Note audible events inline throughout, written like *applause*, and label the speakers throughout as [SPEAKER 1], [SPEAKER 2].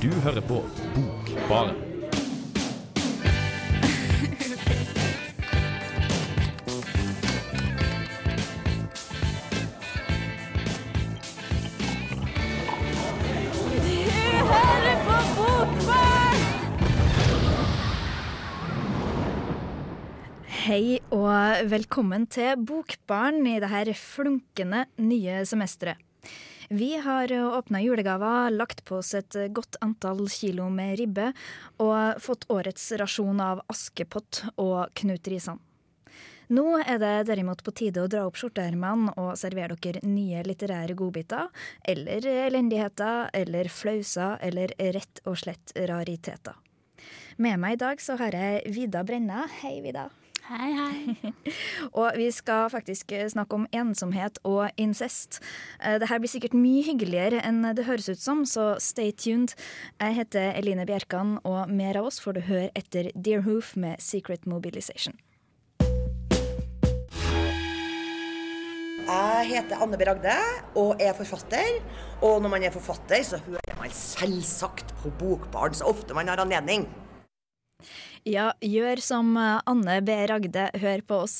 [SPEAKER 1] Du hører på Bokbaren.
[SPEAKER 2] Hei og velkommen til Bokbarn i det her flunkende nye semesteret. Vi har åpna julegaver, lagt på oss et godt antall kilo med ribbe og fått årets rasjon av Askepott og Knut Risan. Nå er det derimot på tide å dra opp skjorteermene og servere dere nye litterære godbiter, eller elendigheter, eller flauser, eller rett og slett rariteter. Med meg i dag så har jeg Vida Brenna. Hei, Vida.
[SPEAKER 3] Hei, hei. *laughs*
[SPEAKER 2] Og vi skal faktisk snakke om ensomhet og incest. Dette Det her blir sikkert mye hyggeligere enn det høres ut som, så stay tuned. Jeg heter Eline Bjerkan, og mer av oss får du høre etter Deerhoof med Secret Mobilization.
[SPEAKER 4] Jeg heter Anne B. Ragde og er forfatter. Og når man er forfatter, så hører man selvsagt på Bokbarn så ofte man har anledning.
[SPEAKER 2] Ja, gjør som eh, Anne B. Ragde, hør på oss.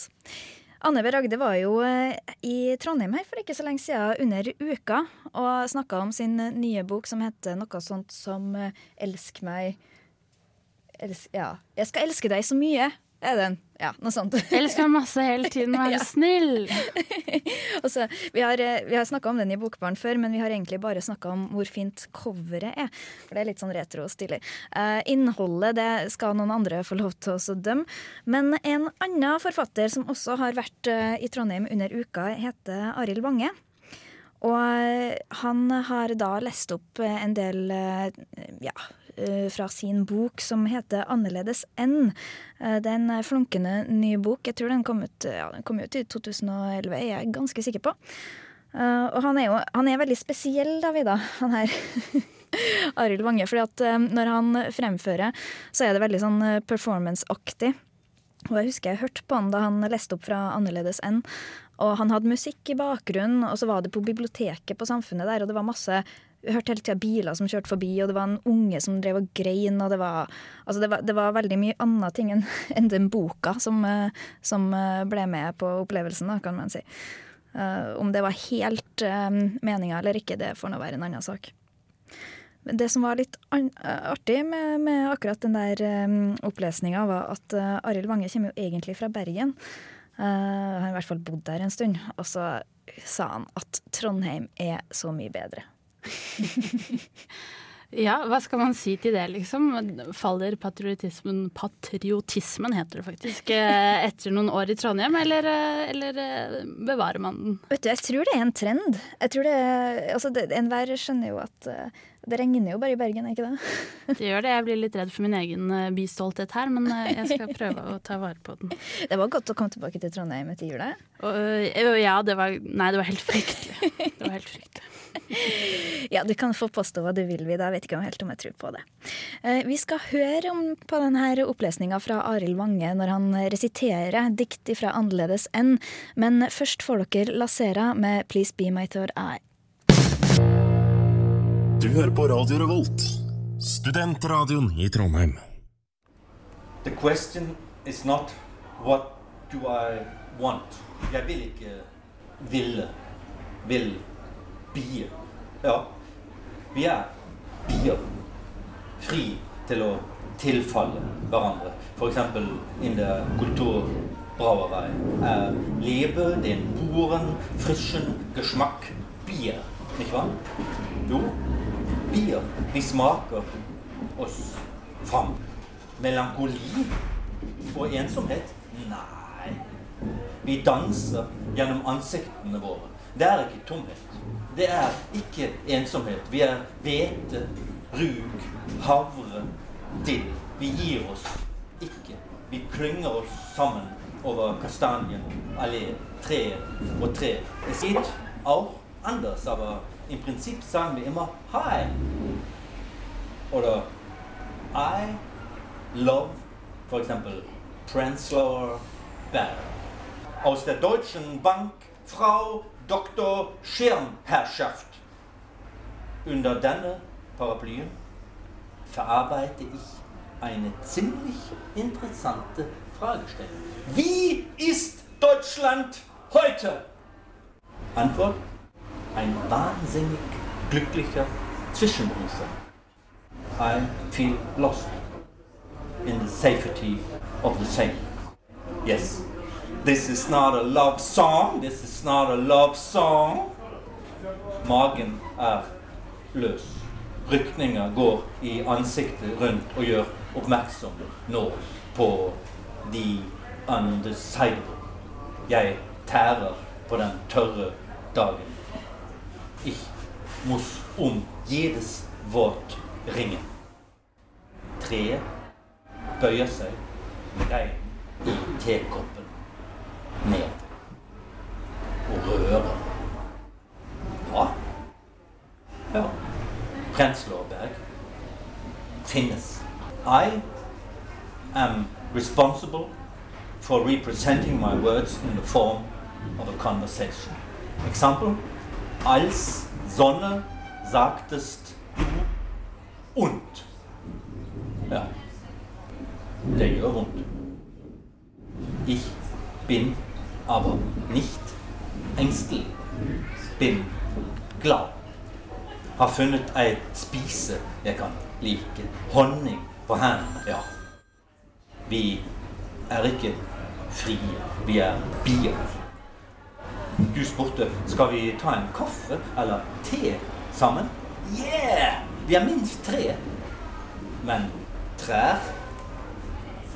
[SPEAKER 2] Anne B. Ragde var jo eh, i Trondheim her for ikke så lenge siden, under uka, og snakka om sin nye bok som heter noe sånt som eh, Elsk meg Elsk, Ja. Jeg skal elske deg så mye, er den. Ja, noe sånt.
[SPEAKER 3] Elsker meg masse hele tiden, vær *laughs*
[SPEAKER 2] Ja.
[SPEAKER 3] snill. *laughs*
[SPEAKER 2] Og så, vi har, eh, vi har snakka om den i Bokbarn før, men vi har egentlig bare snakka om hvor fint coveret er. For det er litt sånn retro og stilig. Uh, innholdet det skal noen andre få lov til å dømme. Men en annen forfatter som også har vært uh, i Trondheim under uka, heter Arild Wange. Og han har da lest opp en del ja, fra sin bok som heter 'Annerledes enn'. Eh, Det er en eh, flunkende ny bok. Jeg tror den kom ut, ja, den kom ut i 2011, jeg er ganske sikker på. Eh, og han er jo han er veldig spesiell, da, Vida, han her. *laughs* Arild Wange. fordi at eh, når han fremfører, så er det veldig sånn performance-aktig. Og jeg husker jeg hørte på han da han leste opp fra 'Annerledes enn'. Og han hadde musikk i bakgrunnen, og så var det på biblioteket på Samfunnet der, og det var masse jeg hørte hele tida biler som kjørte forbi, og det var en unge som drev og grein. og Det var, altså det var, det var veldig mye annet ting enn *laughs* enn den boka som, eh, som eh, ble med på opplevelsen, da, kan man si. Uh, om det var helt uh, meninga eller ikke, det får nå være en annen sak. Det som var litt artig med, med akkurat den der um, opplesninga, var at uh, Arild Wange kommer jo egentlig fra Bergen. Uh, han har i hvert fall bodd der en stund. Og så sa han at Trondheim er så mye bedre. *laughs*
[SPEAKER 3] Ja, hva skal man si til det, liksom? Faller patriotismen Patriotismen heter det faktisk. eh, Etter noen år i Trondheim, eller, eh, eller eh, bevarer man den?
[SPEAKER 2] Vet du, Jeg tror det er en trend. Jeg tror det, altså Enhver skjønner jo at det regner jo bare i Bergen, er ikke det? *laughs*
[SPEAKER 3] Det gjør det. Jeg blir litt redd for min egen eh, bystolthet her, men eh, jeg skal prøve å ta vare på den. *laughs*
[SPEAKER 2] Det var godt å komme tilbake til Trondheim etter jula.
[SPEAKER 3] Og, eh, ja, det var Nei, det var helt fryktelig. Det var helt fryktelig. *laughs*
[SPEAKER 2] Ja, du kan få påstå hva du vil, Vida. Jeg vet ikke helt om jeg tror på det. Vi skal høre om, på denne opplesninga fra Arild Wange når han resiterer dikt fra Annerledes enn. Men først får dere Lasera med 'Please Be My Third Eye'.
[SPEAKER 5] Du hører på Radio Revolt, studentradioen i Trondheim.
[SPEAKER 6] The question is not what do I want. Jeg vil ikke ville. Vil. Bie. Ja. Vi er bier. Fri til å tilfalle hverandre. F.eks. in der Kulturbrauerei. Uh, Lebe den boren frischen Geschmack Bier. Nicht wahr? Jo, bier. Vi smaker oss fram. Melankoli og ensomhet? Nei. Vi danser gjennom ansiktene våre. Det er ikke tomhet. Det er ikke ensomhet. Vi er hvete, rug, havre, dill. Vi gir oss ikke. Vi klynger oss sammen over kastanjen, allé, tre og tre. Es geht auch anders, aber im Prinzip sagen wir immer Hi. Oder I love, for eksempel, Prenzlauer Berg. Aus der Deutschen Bank Frau Dr. Schirmherrschaft. Under denne paraplyen verarbeite ich eine ziemlich interessante Fragestellung. Wie ist Deutschland heute? Antwort: Ein wahnsinnig glücklicher Zwischenrufer. I feel lost in the safety of the same. Yes, this is not a love song. This is not a love song. Magen er løs. Rykninger går i ansiktet rundt og gjør oppmerksom nå på the undecidable. Jeg tærer på den tørre dagen. Ich muss um jedes Wort ringen. Treet bøyer seg med regn i tekoppen ned og rører. Hva? Ja. Prenzlauberg finnes. I am responsible for representing my words in the form of a conversation. Example, als Sonne sagtest du und. Ja, der vondt. Ich bin aber nicht ängstelig. Bin glad. Har funnet ei spise jeg kan like. Honning på. Ja. Vi er ikke frie. Vi er bier. Du spurte skal vi ta en kaffe eller te sammen. Yeah! Vi er minst tre. Men trær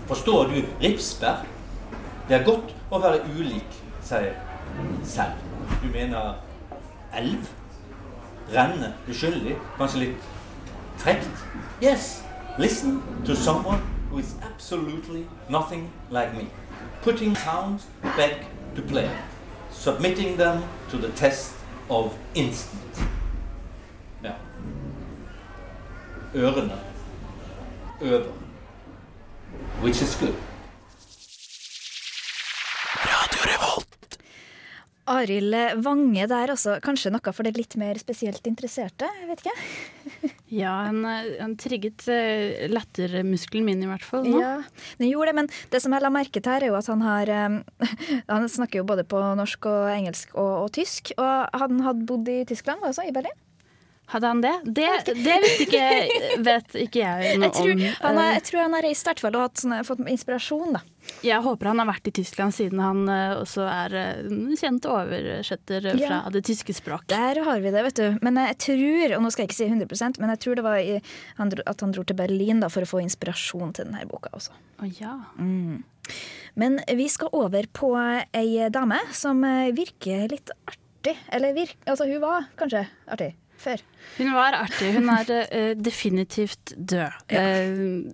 [SPEAKER 6] Forstår du ripsbær? Det er godt å være ulik seg selv. Du mener elv? Renne uskyldig? Kanskje litt frekt? Yes. Listen to someone who is absolutely nothing like me. Putting sounds back to play. Submitting them to the test of instinct. Ja. Ørene øver. Which is good.
[SPEAKER 2] Arild Vange der, altså. Kanskje noe for det litt mer spesielt interesserte? Jeg vet ikke. *laughs*
[SPEAKER 3] Ja, han, eh, trigget uh, lattermuskelen min i hvert fall nå.
[SPEAKER 2] Ja, den gjorde det, men det som jeg la merke til her, er jo at han har um, *laughs* Han snakker jo både på norsk og engelsk og, og tysk. Og han hadde bodd i Tyskland, var det så? I Berlin?
[SPEAKER 3] Hadde han det? Det, det visste ikke, vet ikke jeg noe
[SPEAKER 2] Jeg tror
[SPEAKER 3] om.
[SPEAKER 2] han har,
[SPEAKER 3] Eh,
[SPEAKER 2] jeg tror han har reist i hvert fall og sånne, fått inspirasjon, da.
[SPEAKER 3] Jeg håper han har vært i Tyskland siden han eh, også er eh, kjent oversetter fra
[SPEAKER 2] Ja.
[SPEAKER 3] det tyske språk.
[SPEAKER 2] Der har vi det, vet du. Men jeg tror, og nå skal jeg ikke si 100% men jeg tror det var i, at han dro til Berlin da, for å få inspirasjon til denne boka også.
[SPEAKER 3] Å ja.
[SPEAKER 2] Men vi skal over på ei dame som eh, virker litt artig. Eller virk, altså hun var kanskje artig før.
[SPEAKER 3] Hun var artig. Hun er uh, definitivt død. Eh,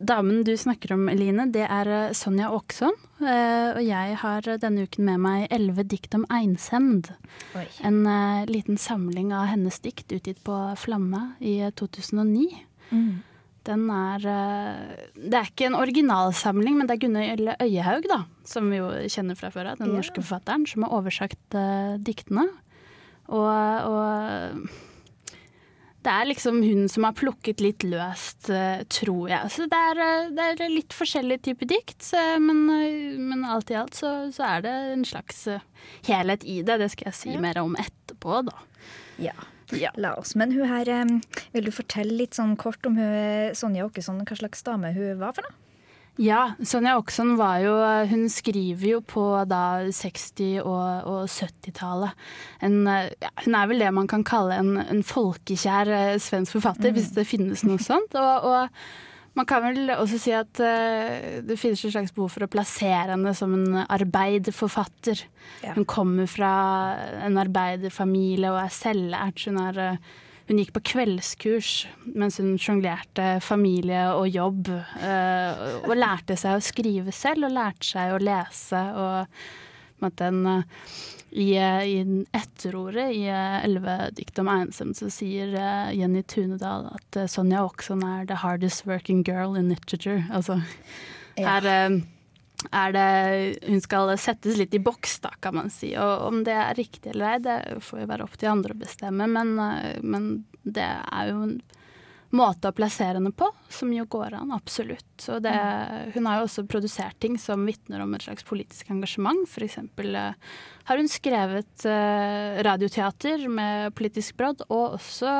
[SPEAKER 3] damen du snakker om, Eline, det er eh, Sonja Åkesson. Uh, og jeg har denne uken med meg elleve dikt om einsemd.
[SPEAKER 2] Oi.
[SPEAKER 3] En liten samling av hennes dikt utgitt på Flamme i eh, 2009. Den er Det er ikke en originalsamling, men det er Gunnhild Øyehaug, da, som vi jo kjenner fra før av, den
[SPEAKER 2] Ja.
[SPEAKER 3] norske forfatteren, som har oversagt diktene. Og, og det er liksom hun som har plukket litt løst, eh, tror jeg. Så det er, eh, det er litt forskjellige typer dikt, men, eh, men alt i alt så, så er det en slags helhet i det. Det skal jeg si mer om etterpå, da.
[SPEAKER 2] Ja.
[SPEAKER 3] Ja.
[SPEAKER 2] La oss. Men hun her, vil du fortelle litt sånn kort om hun, Sonja Åkesson, hva slags dame hun var for noe?
[SPEAKER 3] Ja, Sonja Oksson var jo Hun skriver jo på da 60- og, og 70-tallet. Eh, Ja, hun er vel det man kan kalle en, en folkekjær eh, svensk forfatter, hvis det finnes noe sånt. Og, og man kan vel også si at uh, det finnes et slags behov for å plassere henne som en arbeiderforfatter.
[SPEAKER 2] Ja.
[SPEAKER 3] Hun kommer fra en arbeiderfamilie og er selvlært. Hun er eh, hun gikk på kveldskurs mens hun sjonglerte familie og jobb. eh, og lærte seg å skrive selv, og lærte seg å lese. Og på en måte en, eh, i, I etterordet i eh, elleve dikt om ensomhet så sier Jenny Tunedal at Sonja Åkesson er the hardest working girl in literature. Altså,
[SPEAKER 2] Ja.
[SPEAKER 3] her eh, er det Hun skal settes litt i boks, da, kan man si. Og om det er riktig eller ei, det får jo være opp til andre å bestemme. Men, eh, men det er jo måte å plassere henne på, som jo går an, absolutt. Det, hun har jo også produsert ting som vitner om et slags politisk engasjement. For eksempel eh, har hun skrevet eh, radioteater med politisk brodd, og også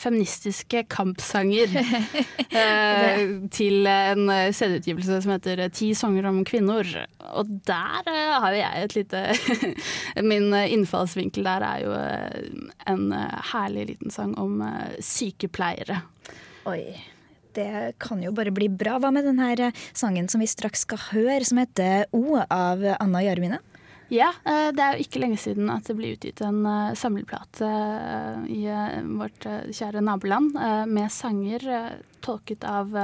[SPEAKER 3] feministiske kampsanger *laughs* eh, til en CD-utgivelse som heter Ti sanger om kvinner. Og der eh, har jo jeg et lite *laughs* Min innfallsvinkel der er jo eh, en eh, herlig liten sang om eh, sykepleiere.
[SPEAKER 2] Oi. Det kan jo bare bli bra. Hva med denne eh, sangen som vi straks skal høre, som heter O av Anna Jarmine?
[SPEAKER 3] Ja, eh, det er jo ikke lenge siden at det ble utgitt en eh, samleplate i vårt kjære naboland med sanger tolket av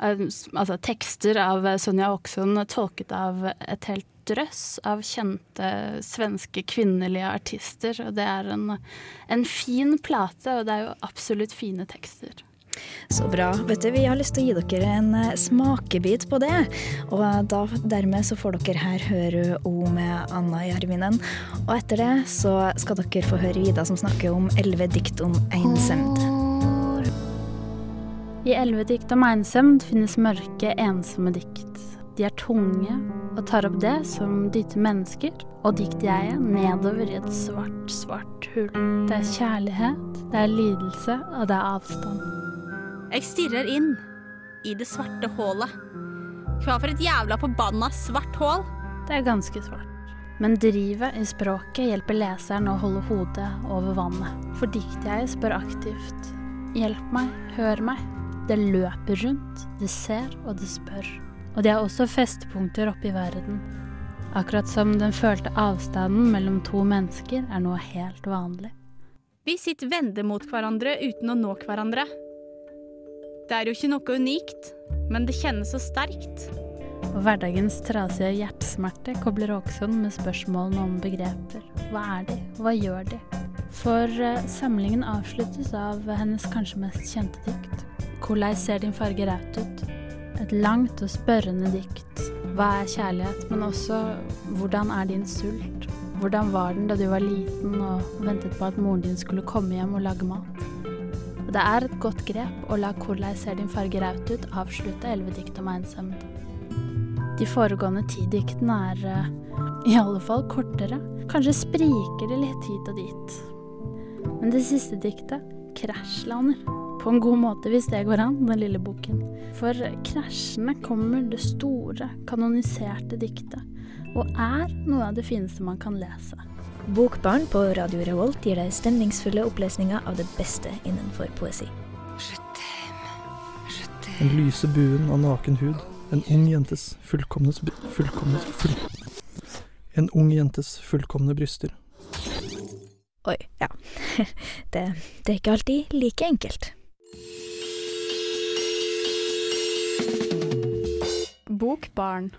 [SPEAKER 3] Altså tekster av Sonja Åkesson tolket av et helt drøss av kjente svenske kvinnelige artister. Og det er en, en fin plate, og det er jo absolutt fine tekster.
[SPEAKER 2] Så bra. Vet du, Vi har lyst til å gi dere en eh, smakebit på det. Og da, dermed så får dere her høre O med Anna Jerminen Og etter det så skal dere få høre Ida som snakker om elleve dikt om ensemd.
[SPEAKER 3] I elleve dikt om ensemd finnes mørke, ensomme dikt. De er tunge og tar opp det som dyter mennesker og diktjeget nedover i et svart, svart hull. Det er kjærlighet, det er lidelse, og det er avstand.
[SPEAKER 7] Jeg stirrer inn i det svarte hullet. Hva for et jævla forbanna svart hull?
[SPEAKER 3] Det er ganske svart. Men drivet i språket hjelper leseren å holde hodet over vannet. For diktjeget spør aktivt. Hjelp meg, hør meg. Det løper rundt, det ser og det spør. Og det er også festepunkter oppe i verden. Akkurat som den følte avstanden mellom to mennesker er noe helt vanlig.
[SPEAKER 7] Vi sitter vende mot hverandre uten å nå hverandre. Det er jo ikke noe unikt, men det kjennes så sterkt.
[SPEAKER 3] Hverdagens trasige hjertesmerte kobler Åkesson med spørsmålene om begreper. Hva er de? Hva gjør de? For eh, samlingen avsluttes av hennes kanskje mest kjente dikt. Hvordan ser din farge raut ut? Et langt og spørrende dikt. Hva er kjærlighet, men også hvordan er din sult? Hvordan var den da du var liten og ventet på at moren din skulle komme hjem og lage mat? Det er et godt grep å la 'Korlei ser din farge raut ut' avslutte elleve dikt om ensomhet. De foregående ti diktene er eh, i alle fall kortere. Kanskje spriker det litt hit og dit. Men det siste diktet krasjlander. På en god måte, hvis det går an, den lille boken. For krasjene kommer det store, kanoniserte diktet. Og er noe av det fineste man kan lese.
[SPEAKER 2] Bokbarn på Radio Revolt gir deg stemningsfulle opplesninger av det beste innenfor poesi.
[SPEAKER 8] Den lyse buen av naken hud. En ung jentes fullkomne fullkomne full, En ung jentes fullkomne bryster.
[SPEAKER 2] Oi, ja. *laughs* Det, det er ikke alltid like enkelt.
[SPEAKER 3] Bokbarn.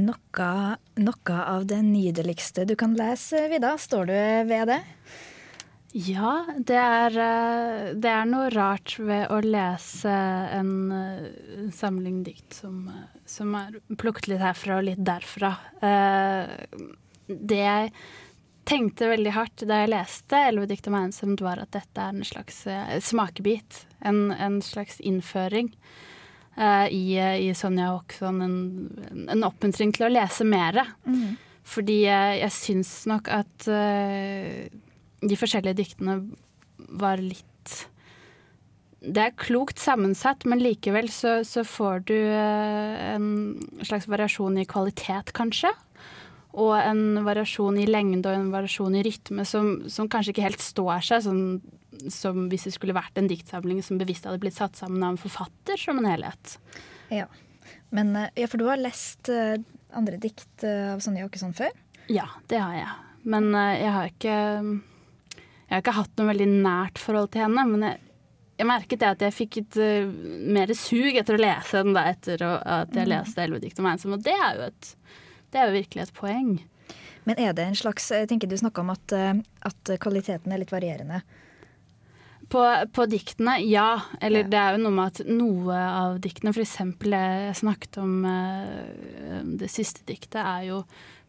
[SPEAKER 2] Noe, noe av det nydeligste du kan lese, Vida. Står du ved det?
[SPEAKER 3] Ja, det er, eh, det er noe rart ved å lese en eh, samling dikt som, eh, som er plukket litt herfra og litt derfra. Eh, Det jeg tenkte veldig hardt da jeg leste 'Elleve dikt om ensomt', var at dette er en slags smakebit. En, en slags innføring i, i Sonja Åkesson. En, en oppmuntring til å lese mere. Fordi jeg, jeg syns nok at eh, de forskjellige diktene var litt Det er klokt sammensatt, men likevel så, så får du eh, en slags variasjon i kvalitet, kanskje. Og en variasjon i lengde og en variasjon i rytme som, som kanskje ikke helt står seg, sånn som hvis det skulle vært en diktsamling som bevisst hadde blitt satt sammen av en forfatter som en helhet.
[SPEAKER 2] Ja. Men, eh, ja, for du har lest eh, andre dikt eh, av Sonja Åkesson før?
[SPEAKER 3] Ja, det har jeg. Men jeg har ikke Jeg har ikke hatt noe veldig nært forhold til henne. Men jeg, jeg merket det at jeg fikk et uh, mer sug etter å lese enn da etter å, at jeg leste 'Elleve dikt om ensom'. Og det er jo et det er jo virkelig et poeng.
[SPEAKER 2] Men er det en slags Jeg tenker du snakka om at, eh, at kvaliteten er litt varierende.
[SPEAKER 3] På, på diktene, ja. Eller
[SPEAKER 2] Ja.
[SPEAKER 3] det er jo noe med at noe av diktene, f.eks. jeg snakket om eh, det siste diktet, er jo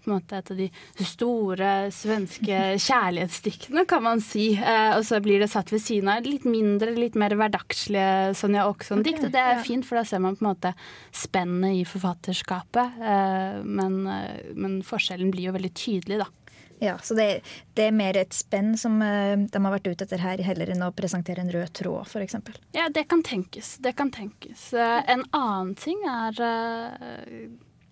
[SPEAKER 3] måte et av de store svenske *laughs* kjærlighetsdiktene, kan man si. Eh, og så blir det satt ved siden av litt mindre, litt mer hverdagslige Sonja Åkesson-dikt.
[SPEAKER 2] Ok,
[SPEAKER 3] og det er
[SPEAKER 2] ja.
[SPEAKER 3] fint, for da ser man på en måte spennet i forfatterskapet. Eh, men, eh, men forskjellen blir jo veldig tydelig, da.
[SPEAKER 2] Ja, Så det, det er mer et spenn som eh, de har vært ute etter her, heller enn å presentere en rød tråd, f.eks.
[SPEAKER 3] Ja, det kan tenkes. Det kan tenkes. Eh, En annen ting er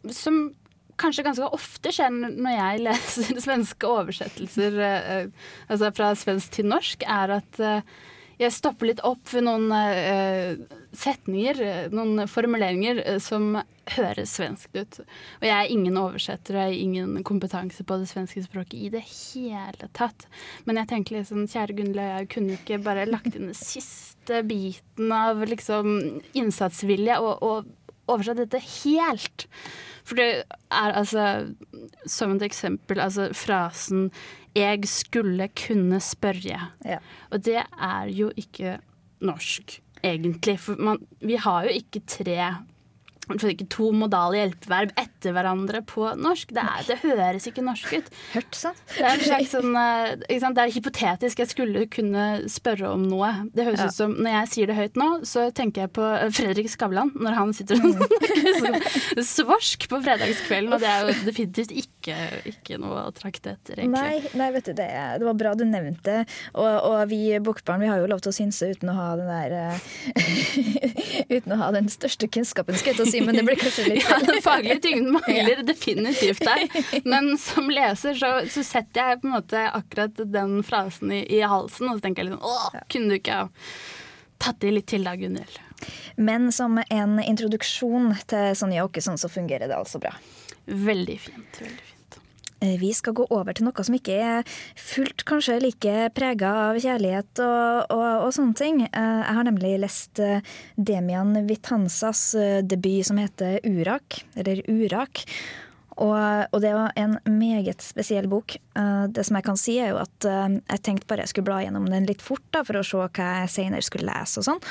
[SPEAKER 3] Som kanskje ganske ofte skjer når jeg leser *laughs* svenske oversettelser eh, altså fra svensk til norsk, er at eh, jeg stopper litt opp ved noen eh, setninger, eh, noen formuleringer eh, som høres svenskt ut. Og jeg er ingen oversetter, og jeg har ingen kompetanse på det svenske språket i det hele tatt. Men jeg tenker liksom, kjære Gunhild, jeg kunne ikke bare lagt inn den siste biten av liksom innsatsvilje og, og oversatt dette helt. For det er altså, som et eksempel, altså frasen 'jeg skulle kunne spørre'.
[SPEAKER 2] Ja.
[SPEAKER 3] Og det er jo ikke norsk, egentlig. For man, vi har jo ikke tre ikke to modale hjelpeverb etter hverandre på norsk. Det, er, det høres ikke norsk ut.
[SPEAKER 2] Hørt, sant?
[SPEAKER 3] Det er, sånn, eh, sant? det er hypotetisk. Jeg skulle kunne spørre om noe. Det høres
[SPEAKER 2] Ja.
[SPEAKER 3] ut som, Når jeg sier det høyt nå, så tenker jeg på eh, Fredrik Skavlan når han sitter og *laughs* snakker svorsk på fredagskvelden. Og det er jo definitivt ikke, ikke noe å trakte etter, egentlig.
[SPEAKER 2] Nei, nei, vet du, det, det var bra du nevnte. Og, og vi bokbarn vi har jo lov til å synse uten å ha den der eh, *laughs* Uten å ha den største kunnskapen, skal jeg til å si, men det blir kanskje litt *laughs*
[SPEAKER 3] Ja, den faglige tyngden *laughs* mangler definitivt der. *laughs* Men som leser så, så setter jeg på en måte akkurat den frasen i, i halsen, og så tenker jeg litt sånn Åh, kunne du ikke ha tatt i litt til da, Gunhild?
[SPEAKER 2] Men som en introduksjon til Sonja Åkesson så fungerer det altså bra.
[SPEAKER 3] Veldig fint. veldig fint.
[SPEAKER 2] Eh, Vi skal gå over til noe som ikke er fullt kanskje like prega av kjærlighet og, og, og sånne ting. Eh, Jeg har nemlig lest eh, Demian Vitanzas debut som heter Urak, eller Urak. Og, og det var en meget spesiell bok. Det som jeg kan si, er jo at jeg tenkte bare jeg skulle bla gjennom den litt fort da, for å se hva jeg senere skulle lese og sånn.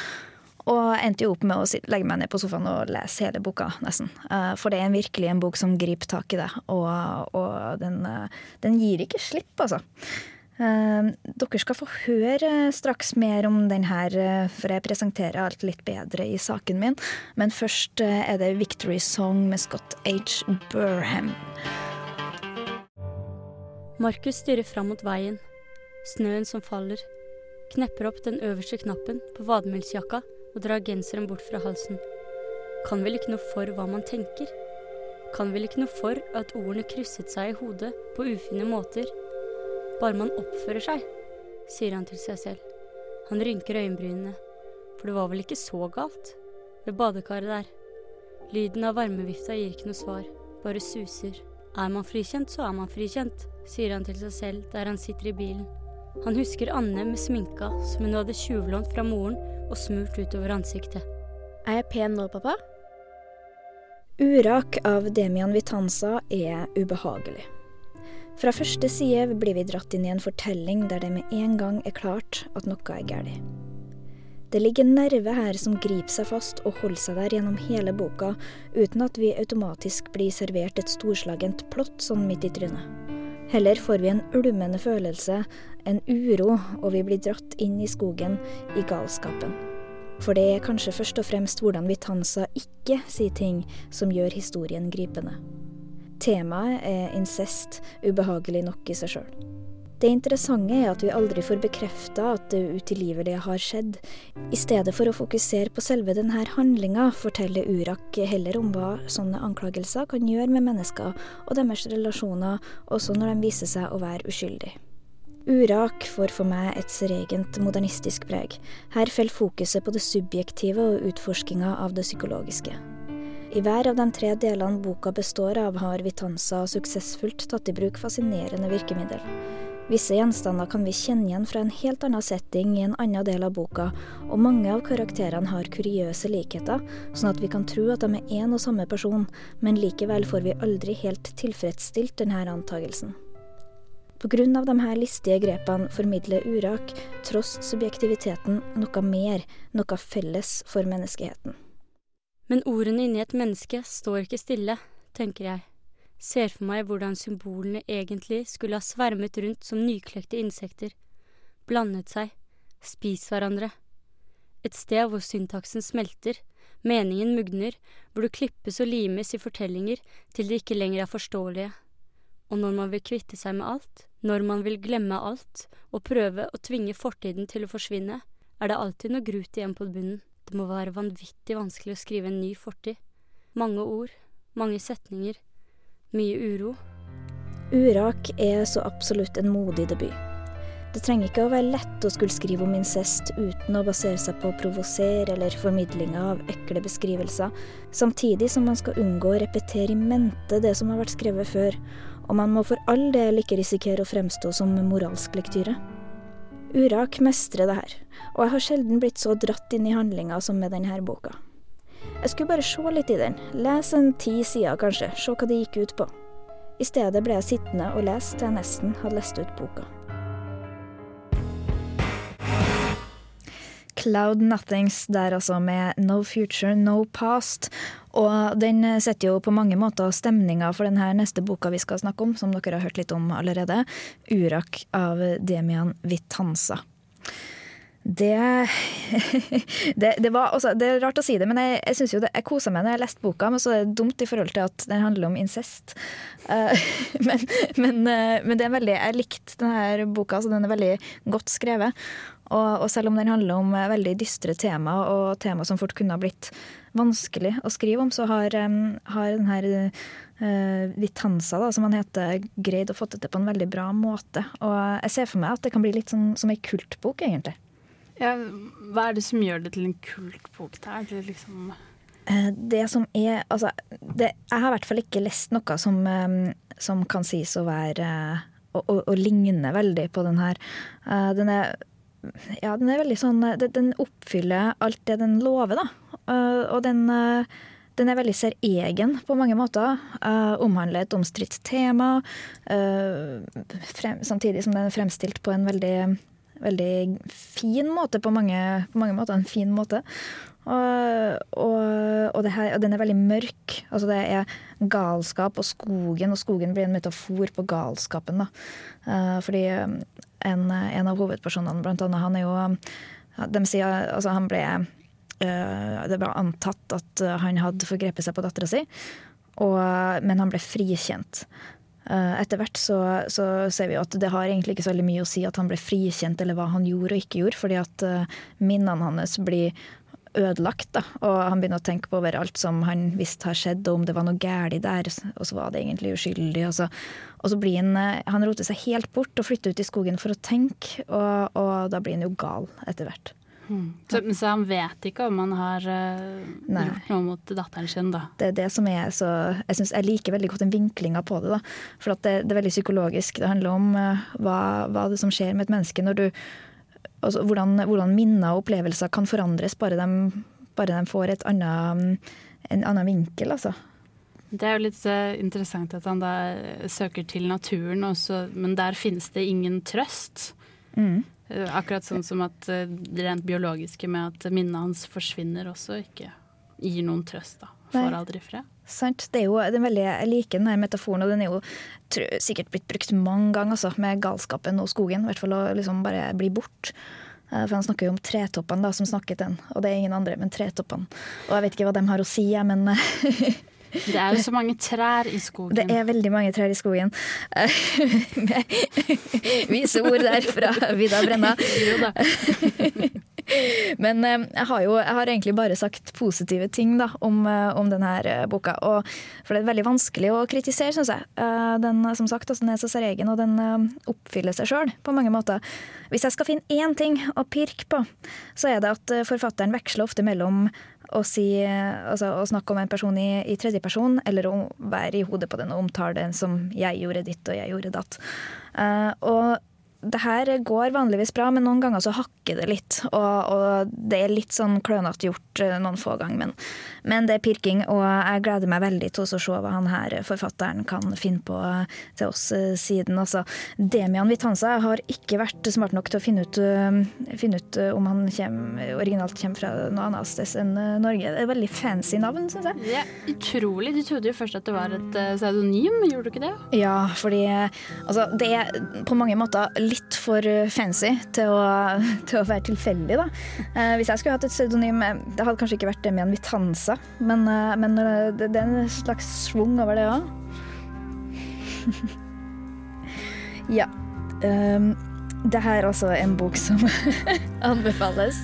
[SPEAKER 2] Og endte jo opp med å legge meg ned på sofaen og lese hele boka, nesten. Eh, For det er virkelig en bok som griper tak i det, og, og den, eh, den gir ikke slipp, altså. Eh, Dere skal få høre straks mer om den her, for jeg presenterer alt litt bedre i saken min. Men først er det Victory Song med Scott H. Burham.
[SPEAKER 9] Markus stirrer fram mot veien. Snøen som faller. Knepper opp den øverste knappen på vadmelsjakka og drar genseren bort fra halsen. Kan vel ikke noe for hva man tenker? Kan vel ikke noe for at ordene krysset seg i hodet på ufine måter? Bare man oppfører seg, sier han til seg selv. Han rynker øyenbrynene, for det var vel ikke så galt? Ved badekaret der. Lyden av varmevifta gir ikke noe svar, bare suser. Er man frikjent, så er man frikjent, sier han til seg selv der han sitter i bilen. Han husker Anne med sminka som hun hadde tjuvlånt fra moren og smurt utover ansiktet.
[SPEAKER 10] Er jeg pen nå, pappa?
[SPEAKER 2] Urak av Demian Vitanza er ubehagelig. Fra første side blir vi dratt inn i en fortelling der det med en gang er klart at noe er galt. Det ligger en nerve her som griper seg fast og holder seg der gjennom hele boka, uten at vi automatisk blir servert et storslagent plott sånn midt i trynet. Heller får vi en ulmende følelse, en uro, og vi blir dratt inn i skogen, i galskapen. For det er kanskje først og fremst hvordan Vitanza ikke sier ting som gjør historien gripende. Temaet er incest, ubehagelig nok i seg sjøl. Det interessante er at vi aldri får bekrefta at det utilgivelige har skjedd. I stedet for å fokusere på selve denne handlinga, forteller Urak heller om hva sånne anklagelser kan gjøre med mennesker og deres relasjoner, også når de viser seg å være uskyldige. Urak får for meg et seregent modernistisk preg. Her faller fokuset på det subjektive og utforskinga av det psykologiske. I hver av de tre delene boka består av, har Vitanza suksessfullt tatt i bruk fascinerende virkemiddel. Visse gjenstander kan vi kjenne igjen fra en helt annen setting i en annen del av boka, og mange av karakterene har kuriøse likheter, sånn at vi kan tro at de er én og samme person, men likevel får vi aldri helt tilfredsstilt denne antagelsen. Av de her listige grepene formidler Urak, tross subjektiviteten, noe mer, noe felles for menneskeheten.
[SPEAKER 9] Men ordene inni et menneske står ikke stille, tenker jeg. Ser for meg hvordan symbolene egentlig skulle ha svermet rundt som nyklekte insekter, blandet seg, spist hverandre. Et sted hvor syntaksen smelter, meningen mugner, hvor det klippes og limes i fortellinger til de ikke lenger er forståelige. Og når man vil kvitte seg med alt, når man vil glemme alt og prøve å tvinge fortiden til å forsvinne, er det alltid noe grut igjen på bunnen. Det må være vanvittig vanskelig å skrive en ny fortid. Mange ord, mange setninger, mye uro.
[SPEAKER 2] Urak er så absolutt en modig debut. Det trenger ikke å være lett å skulle skrive om incest uten å basere seg på å provosere eller formidlinga av ekle beskrivelser, samtidig som man skal unngå å repetere i mente det som har vært skrevet før, og man må for all del ikke risikere å fremstå som moralsk lektyre. Urak mestrer det her, og jeg har sjelden blitt så dratt inn i handlinga som med denne boka. Jeg skulle bare se litt i den, lese en ti sider kanskje, se hva det gikk ut på. I stedet ble jeg sittende og lese til jeg nesten hadde lest ut boka. Cloud Nothings der altså med No Future, No Past. Og den setter jo på mange måter stemninga for denne neste boka vi skal snakke om, som dere har hørt litt om allerede. Urak av Demian Vitanza. Det, *laughs* det, det, var, også, det er rart å si det, men jeg, jeg synes jo det, jeg kosa meg når jeg har lest boka. Men så er det dumt i forhold til at den handler om incest. Uh, *laughs* men, men, uh, men, det er veldig, jeg likte denne boka, så den er veldig godt skrevet. Og, og, selv om den handler om eh, veldig dystre tema, og tema som fort kunne ha blitt vanskelig å skrive om, så har, um, har denne uh, Vitanza, da, som han heter, greid å få det til på en veldig bra måte. Og jeg ser for meg at det kan bli litt sånn som ei kultbok, egentlig.
[SPEAKER 3] Ja, hva er det som gjør det til en kultbok? Det, det, liksom
[SPEAKER 2] det som er Altså, det, jeg har i hvert fall ikke lest noe som, um, som kan sies å være å, å, å ligne veldig på den her. Den er ja, den er veldig sånn Den oppfyller alt det den lover, da. Og den, den er veldig særegen på mange måter. Omhandler et omstridt tema. Frem, samtidig som den er fremstilt på en veldig, veldig fin måte. På mange, på mange måter en fin måte. Og, og, og, her, og, den er veldig mørk. Altså det er galskap og skogen, og skogen blir en metafor på galskapen. Da. fordi en, en av hovedpersonene, blant annet, han er jo De sier altså han ble uh, Det ble antatt at han hadde forgrepet seg på dattera si, men han ble frikjent. Eh, etter hvert så, så, ser vi at det har egentlig ikke så veldig mye å si at han ble frikjent, eller hva han gjorde og ikke gjorde, fordi at eh, minnene hans blir ødelagt. Da. Og han begynner å tenke på over alt som han visste har skjedd, og om det var noe galt der, og så var det egentlig uskyldig. Og så, og så blir han eh, Han roter seg helt bort og flytter ut i skogen for å tenke, og, og da blir han jo gal etter hvert.
[SPEAKER 3] Hmm. Så, så, han vet ikke om han har uh, gjort noe mot datteren sin, da?
[SPEAKER 2] Det er det som er så Jeg synes jeg liker veldig godt den vinklinga på det. da. For det, det, er veldig psykologisk. Det handler om uh, hva, hva det som skjer med et menneske når du altså, hvordan, hvordan, minner og opplevelser kan forandres bare de, bare de får et annet, en annen vinkel. Altså.
[SPEAKER 3] Det er jo litt uh, interessant at han da søker til naturen, også, men der finnes det ingen trøst. Mm. Uh, akkurat sånn som at uh, det rent biologiske med at minnet hans forsvinner også ikke gir noen trøst. da. Får aldri fred.
[SPEAKER 2] Sant. Det er jo er veldig, Jeg liker denne metaforen, og den er jo tror, sikkert blitt brukt mange ganger, altså, med galskapen og skogen. I hvert fall å liksom bare bli bort. Eh, for Han snakker jo om tretoppene da, som snakket den, og det er ingen andre, men tretoppene. Og jeg vet ikke hva de har å si, men *laughs*
[SPEAKER 3] Det er jo så mange trær i skogen.
[SPEAKER 2] Det er veldig mange trær i skogen. *laughs* Vise ord der fra Vidar Brenna. *laughs* Men eh, jeg har jo jeg har egentlig bare sagt positive ting da, om, eh, om denne eh, boka. Og, for det er veldig vanskelig å kritisere, syns jeg. Den, som sagt, altså, den er så særegen, og den oppfyller seg sjøl på mange måter. Hvis jeg skal finne én ting å pirke på, så er det at forfatteren veksler ofte mellom å, si, altså, å snakke om en person i, i tredje person, eller å være i hodet på den og omtale den som 'jeg gjorde ditt og jeg gjorde datt'. Uh, og det her går vanligvis bra, men noen ganger så hakker det litt. Og, og det er litt sånn klønete gjort eh, noen få ganger, men, men, det er pirking. Og jeg gleder meg veldig til å se hva han her forfatteren kan finne på til oss siden. Altså, Demian Vitanza har ikke vært smart nok til å finne ut, finne ut om han kommer, originalt kommer fra noe annet sted enn Norge. Det er veldig fancy navn, syns jeg.
[SPEAKER 3] Ja, utrolig. Du trodde jo først at det var et pseudonym, gjorde du ikke det?
[SPEAKER 2] Ja, fordi altså, det er på mange måter litt for fancy til å, *laughs* til å være tilfeldig, da. Eh, hvis jeg skulle hatt et pseudonym eh, Det hadde kanskje ikke vært Demian Vitanza, men, eh, men det, det, er en slags schwung over det òg. *laughs* ja. Um, det her er også en bok som *laughs* anbefales.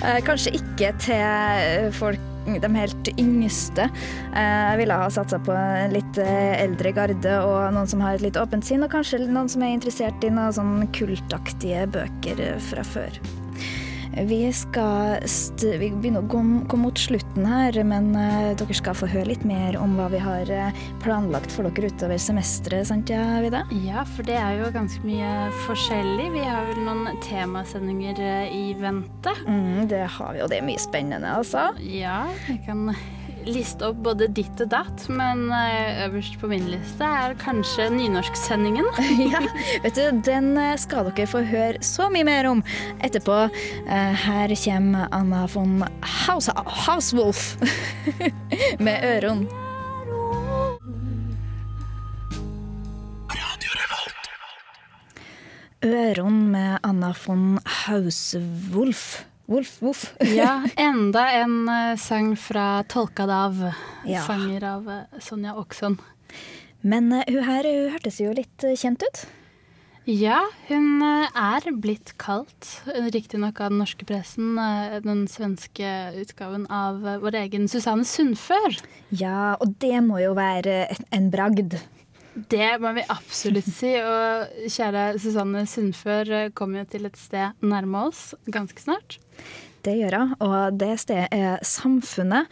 [SPEAKER 2] Uh, kanskje ikke til folk de helt yngste. Eh, jeg ville ha satsa på en litt eh, eldre garde og noen som har et litt åpent sinn, og kanskje noen som er interessert i noen sånn kultaktige bøker fra før. Vi skal vi begynner å gå mot slutten her, men uh, dere skal få høre litt mer om hva vi har uh, planlagt for dere utover semesteret, sant ja, Vida?
[SPEAKER 3] Ja, for det er jo ganske mye forskjellig. Vi har vel noen temasendinger uh, i vente.
[SPEAKER 2] Mm, det har vi, og det er mye spennende, altså.
[SPEAKER 3] Ja, jeg kan liste opp både ditt og datt, men eh, øverst på min liste er kanskje nynorsksendingen. *laughs*
[SPEAKER 2] ja, vet du, den eh, skal dere få høre så mye mer om etterpå. Eh, her kommer Anna von House Housewolf *laughs* med Øron. Øron med Anna von Hauswolf. Wolf, Wolf. *laughs*
[SPEAKER 3] ja, *laughs* enda en uh, sang fra 'Tolkad av', ja. sanger av uh, Sonja Oksson.
[SPEAKER 2] Men uh, hun her hun hørtes jo litt kjent ut?
[SPEAKER 3] Ja, hun er blitt kalt, riktignok av den norske pressen, den svenske utgaven av vår egen Susanne Sundfør.
[SPEAKER 2] Ja, og det må jo være en bragd.
[SPEAKER 3] Det må vi absolutt si. *laughs* Og kjære Susanne Sundfør kommer jo til et sted nærme oss ganske snart.
[SPEAKER 2] Det gjør hun, og det stedet er Samfunnet.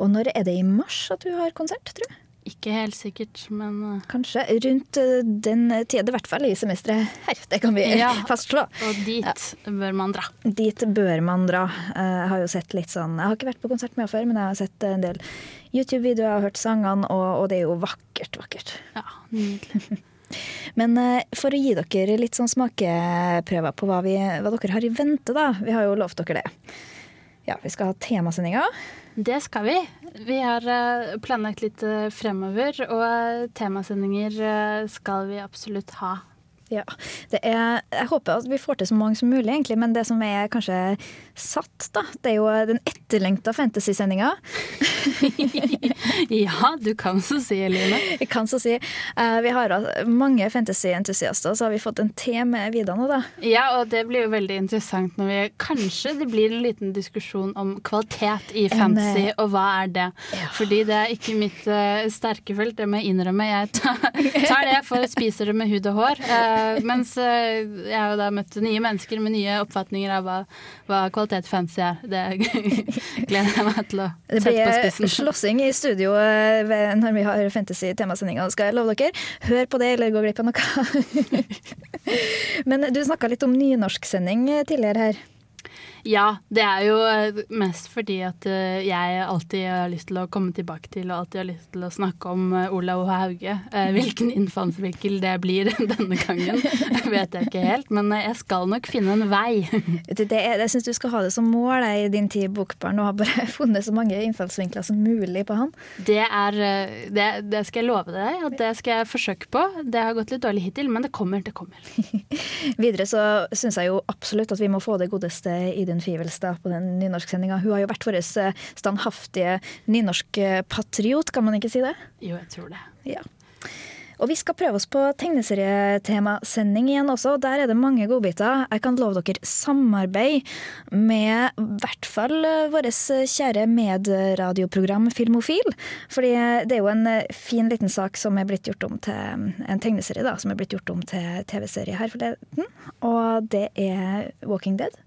[SPEAKER 2] Og når er det i mars at du har konsert, tror du?
[SPEAKER 3] Ikke helt sikkert, men eh,
[SPEAKER 2] Kanskje rundt eh, den tida, i hvert fall i semesteret her. Det kan vi ja, *laughs* fastslå.
[SPEAKER 3] Og dit ja. bør man dra.
[SPEAKER 2] Dit bør man dra. Jeg har jo sett litt sånn Jeg har ikke vært på konsert med henne før, men jeg har sett en del YouTube-videoer og hørt sangene, og, og, det er jo vakkert, vakkert.
[SPEAKER 3] Ja, nydelig. *laughs*
[SPEAKER 2] Men for å gi dere litt sånn smakeprøver på hva, vi, hva dere har i vente, da. Vi har jo lovt dere det. Ja, vi skal ha temasendinger.
[SPEAKER 3] Det skal vi. Vi har eh, planlagt litt eh, fremover, og eh, temasendinger skal vi absolutt ha.
[SPEAKER 2] Ja. Er, jeg håper at vi får til så mange som mulig, egentlig, men det som er kanskje satt, da, det er jo den etterlengta fantasy-sendinga. *laughs*
[SPEAKER 3] ja, du kan så si, Eline.
[SPEAKER 2] Jeg kan så si. Uh, vi har mange fantasy-entusiaster, så har vi fått en te med Vida nå, da.
[SPEAKER 3] Ja, og det blir jo veldig interessant når vi Kanskje det blir en liten diskusjon om kvalitet i fantasy, en, og hva er det? Ja. Fordi det er ikke mitt uh, sterke felt, det må jeg innrømme. Jeg tar, *laughs* tar det for å spise det med hud og hår. Uh, mens uh, jeg har jo da møtt nye mennesker med nye oppfatninger av hva, hva kvalitet fancy er. Det gleder jeg meg til å sette på spissen.
[SPEAKER 2] Det blir slåssing i studio uh, når vi har fantasy-temasendinga, skal jeg love dere. Hør på det, eller gå glipp av noe. *laughs* Men du snakka litt om nynorsksending tidligere her.
[SPEAKER 3] Ja, det er jo eh, mest fordi at eh, jeg alltid har lyst til å komme tilbake til og alltid har lyst til å snakke om eh, Olav Hauge. Hvilken *laughs* innfallsvinkel det blir *laughs* denne gangen, *laughs* vet jeg ikke helt. Men jeg skal nok finne en vei.
[SPEAKER 2] Det, det, jeg syns du skal ha det som mål i din tid i Bokbarn og har bare funnet så mange innfallsvinkler som mulig på han.
[SPEAKER 3] Det, er, det, det skal jeg love deg, at det skal jeg forsøke på. Det har gått litt dårlig hittil, men det kommer, det kommer.
[SPEAKER 2] Videre så syns jeg jo absolutt at vi må få det godeste i Idun Fivelstad på den nynorsksendinga. Hun har jo vært vår eh, standhaftige nynorskpatriot, kan man ikke si det?
[SPEAKER 3] Jo, jeg tror det.
[SPEAKER 2] Ja. Og vi skal prøve oss på tegneserietemasending igjen også, der er det mange godbiter. Jeg kan love dere samarbeid med i hvert fall eh, vårt kjære medradioprogram Filmofil. Fordi det er jo en eh, fin liten sak som er blitt gjort om til en tegneserie, da, som er blitt gjort om til TV-serie her forleden. Og det er Walking Dead.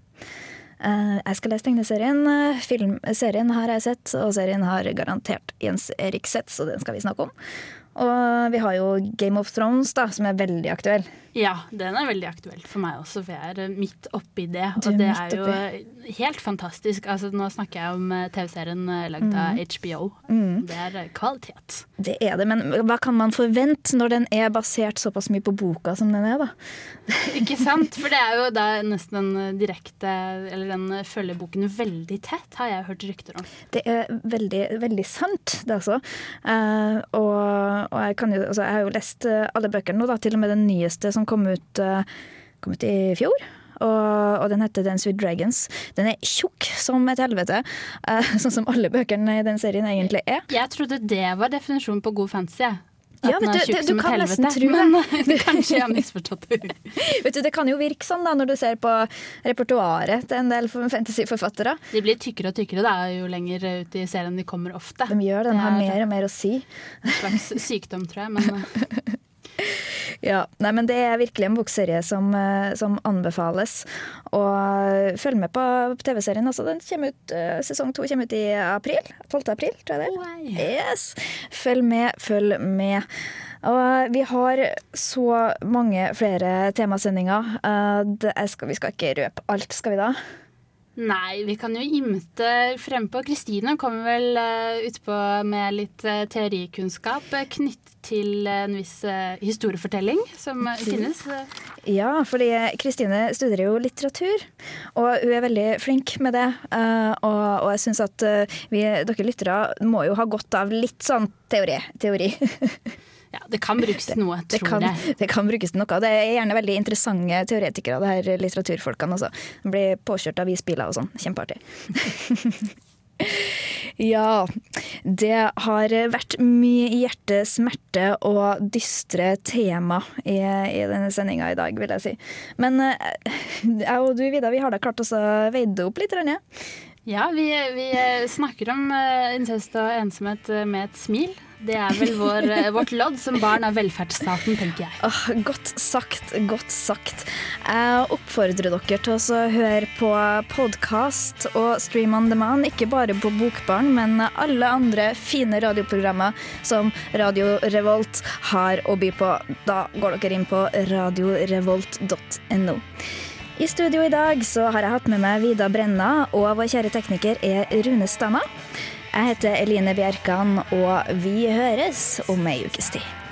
[SPEAKER 2] Eh, jeg skal lese tegneserien. Eh, Filmserien har jeg sett, og serien har garantert Jens Erik sett, så den skal vi snakke om. Og vi har jo Game of Thrones, da, som er veldig aktuell.
[SPEAKER 3] Ja, den er veldig aktuell for meg også, for jeg er midt oppi det.
[SPEAKER 2] Du
[SPEAKER 3] Og det er jo helt fantastisk. Altså, nå snakker jeg om eh, TV-serien eh, lagd av
[SPEAKER 2] Mm.
[SPEAKER 3] HBO.
[SPEAKER 2] Mm.
[SPEAKER 3] Det er eh, kvalitet.
[SPEAKER 2] Det er det, men hva kan man forvente når den er basert såpass mye på boka som den er, da? *laughs*
[SPEAKER 3] Ikke sant? For det er jo da nesten en eh, direkte Eller den følger boken veldig tett, har jeg hørt rykter om.
[SPEAKER 2] Det er veldig, veldig sant, det altså. Uh, og, og jeg, jo, altså, jeg har jo lest eh, alle bøkene nå, da, til og med den nyeste som kom ut, eh, kom ut i fjor. Og, og den heter Dance with Dragons. Den er tjukk som et helvete, eh, *laughs* sånn som alle bøkene i den serien egentlig er.
[SPEAKER 3] Jeg trodde det var definisjonen på god fantasy.
[SPEAKER 2] Ja,
[SPEAKER 3] vet
[SPEAKER 2] du-
[SPEAKER 3] det,
[SPEAKER 2] du- kan nesten tro det.
[SPEAKER 3] Men kanskje jeg har misforstått det.
[SPEAKER 2] Vet du, Det kan jo virke sånn da, når du ser på repertoaret til en del fantasyforfattere.
[SPEAKER 3] De blir tykkere og tykkere da, jo lenger ut i serien de kommer ofte.
[SPEAKER 2] De gjør det, de har
[SPEAKER 3] er
[SPEAKER 2] mer og mer å si.
[SPEAKER 3] En slags sykdom, tror jeg. Men *laughs* eh,
[SPEAKER 2] Ja, nei, men Det er virkelig en bokserie som, eh, som anbefales. Og følg med på TV-serien. også. Den kommer ut, eh, Sesong to kommer ut i april. 12. april, tror jeg det er. Yes. Følg med, følg med. Og vi har så mange flere temasendinger. Eh, vi skal ikke røpe alt, skal vi da?
[SPEAKER 3] Nei, vi kan jo imte frempå. Kristine kommer vel uh, utpå med litt uh, teorikunnskap uh, knyttet til en viss eh, historiefortelling som eh, finnes.
[SPEAKER 2] Ja, fordi Kristine studerer jo litteratur, og hun er veldig flink med det. Eh, og, og jeg syns at eh, vi, dere lyttere må jo ha godt av litt sånn teori. teori. *laughs*
[SPEAKER 3] Ja, det kan brukes til noe,
[SPEAKER 2] Det
[SPEAKER 3] tror
[SPEAKER 2] kan,
[SPEAKER 3] jeg.
[SPEAKER 2] det kan brukes til noe. Det er gjerne veldig interessante teoretikere, det her litteraturfolkene også. Blir påkjørt av isbiler og sånn. Kjempeartig. *laughs* Ja, det har vært mye hjerte, smerte og dystre tema i, i denne sendinga i dag, vil jeg si. Men eh, jeg og du, Vida, vi har da klart oss å veie det opp litt, Rønje.
[SPEAKER 3] Ja, vi, vi eh, snakker om eh, incest og ensomhet med et smil. Det er vel vår, eh, vårt lodd som barn av velferdsstaten, tenker jeg.
[SPEAKER 2] Oh, godt sagt, godt sagt. Jeg oppfordrer dere til å høre på podkast og stream on demand, ikke bare på Bokbarn, men alle andre fine radioprogrammer som Radio Revolt har å by på. Da går dere inn på radiorevolt.no. I studio i dag så har jeg hatt med meg Vida Brenna, og vår kjære tekniker er Rune Stanna. Jeg heter Eline Bjerkan, og vi høres om ei ukes tid.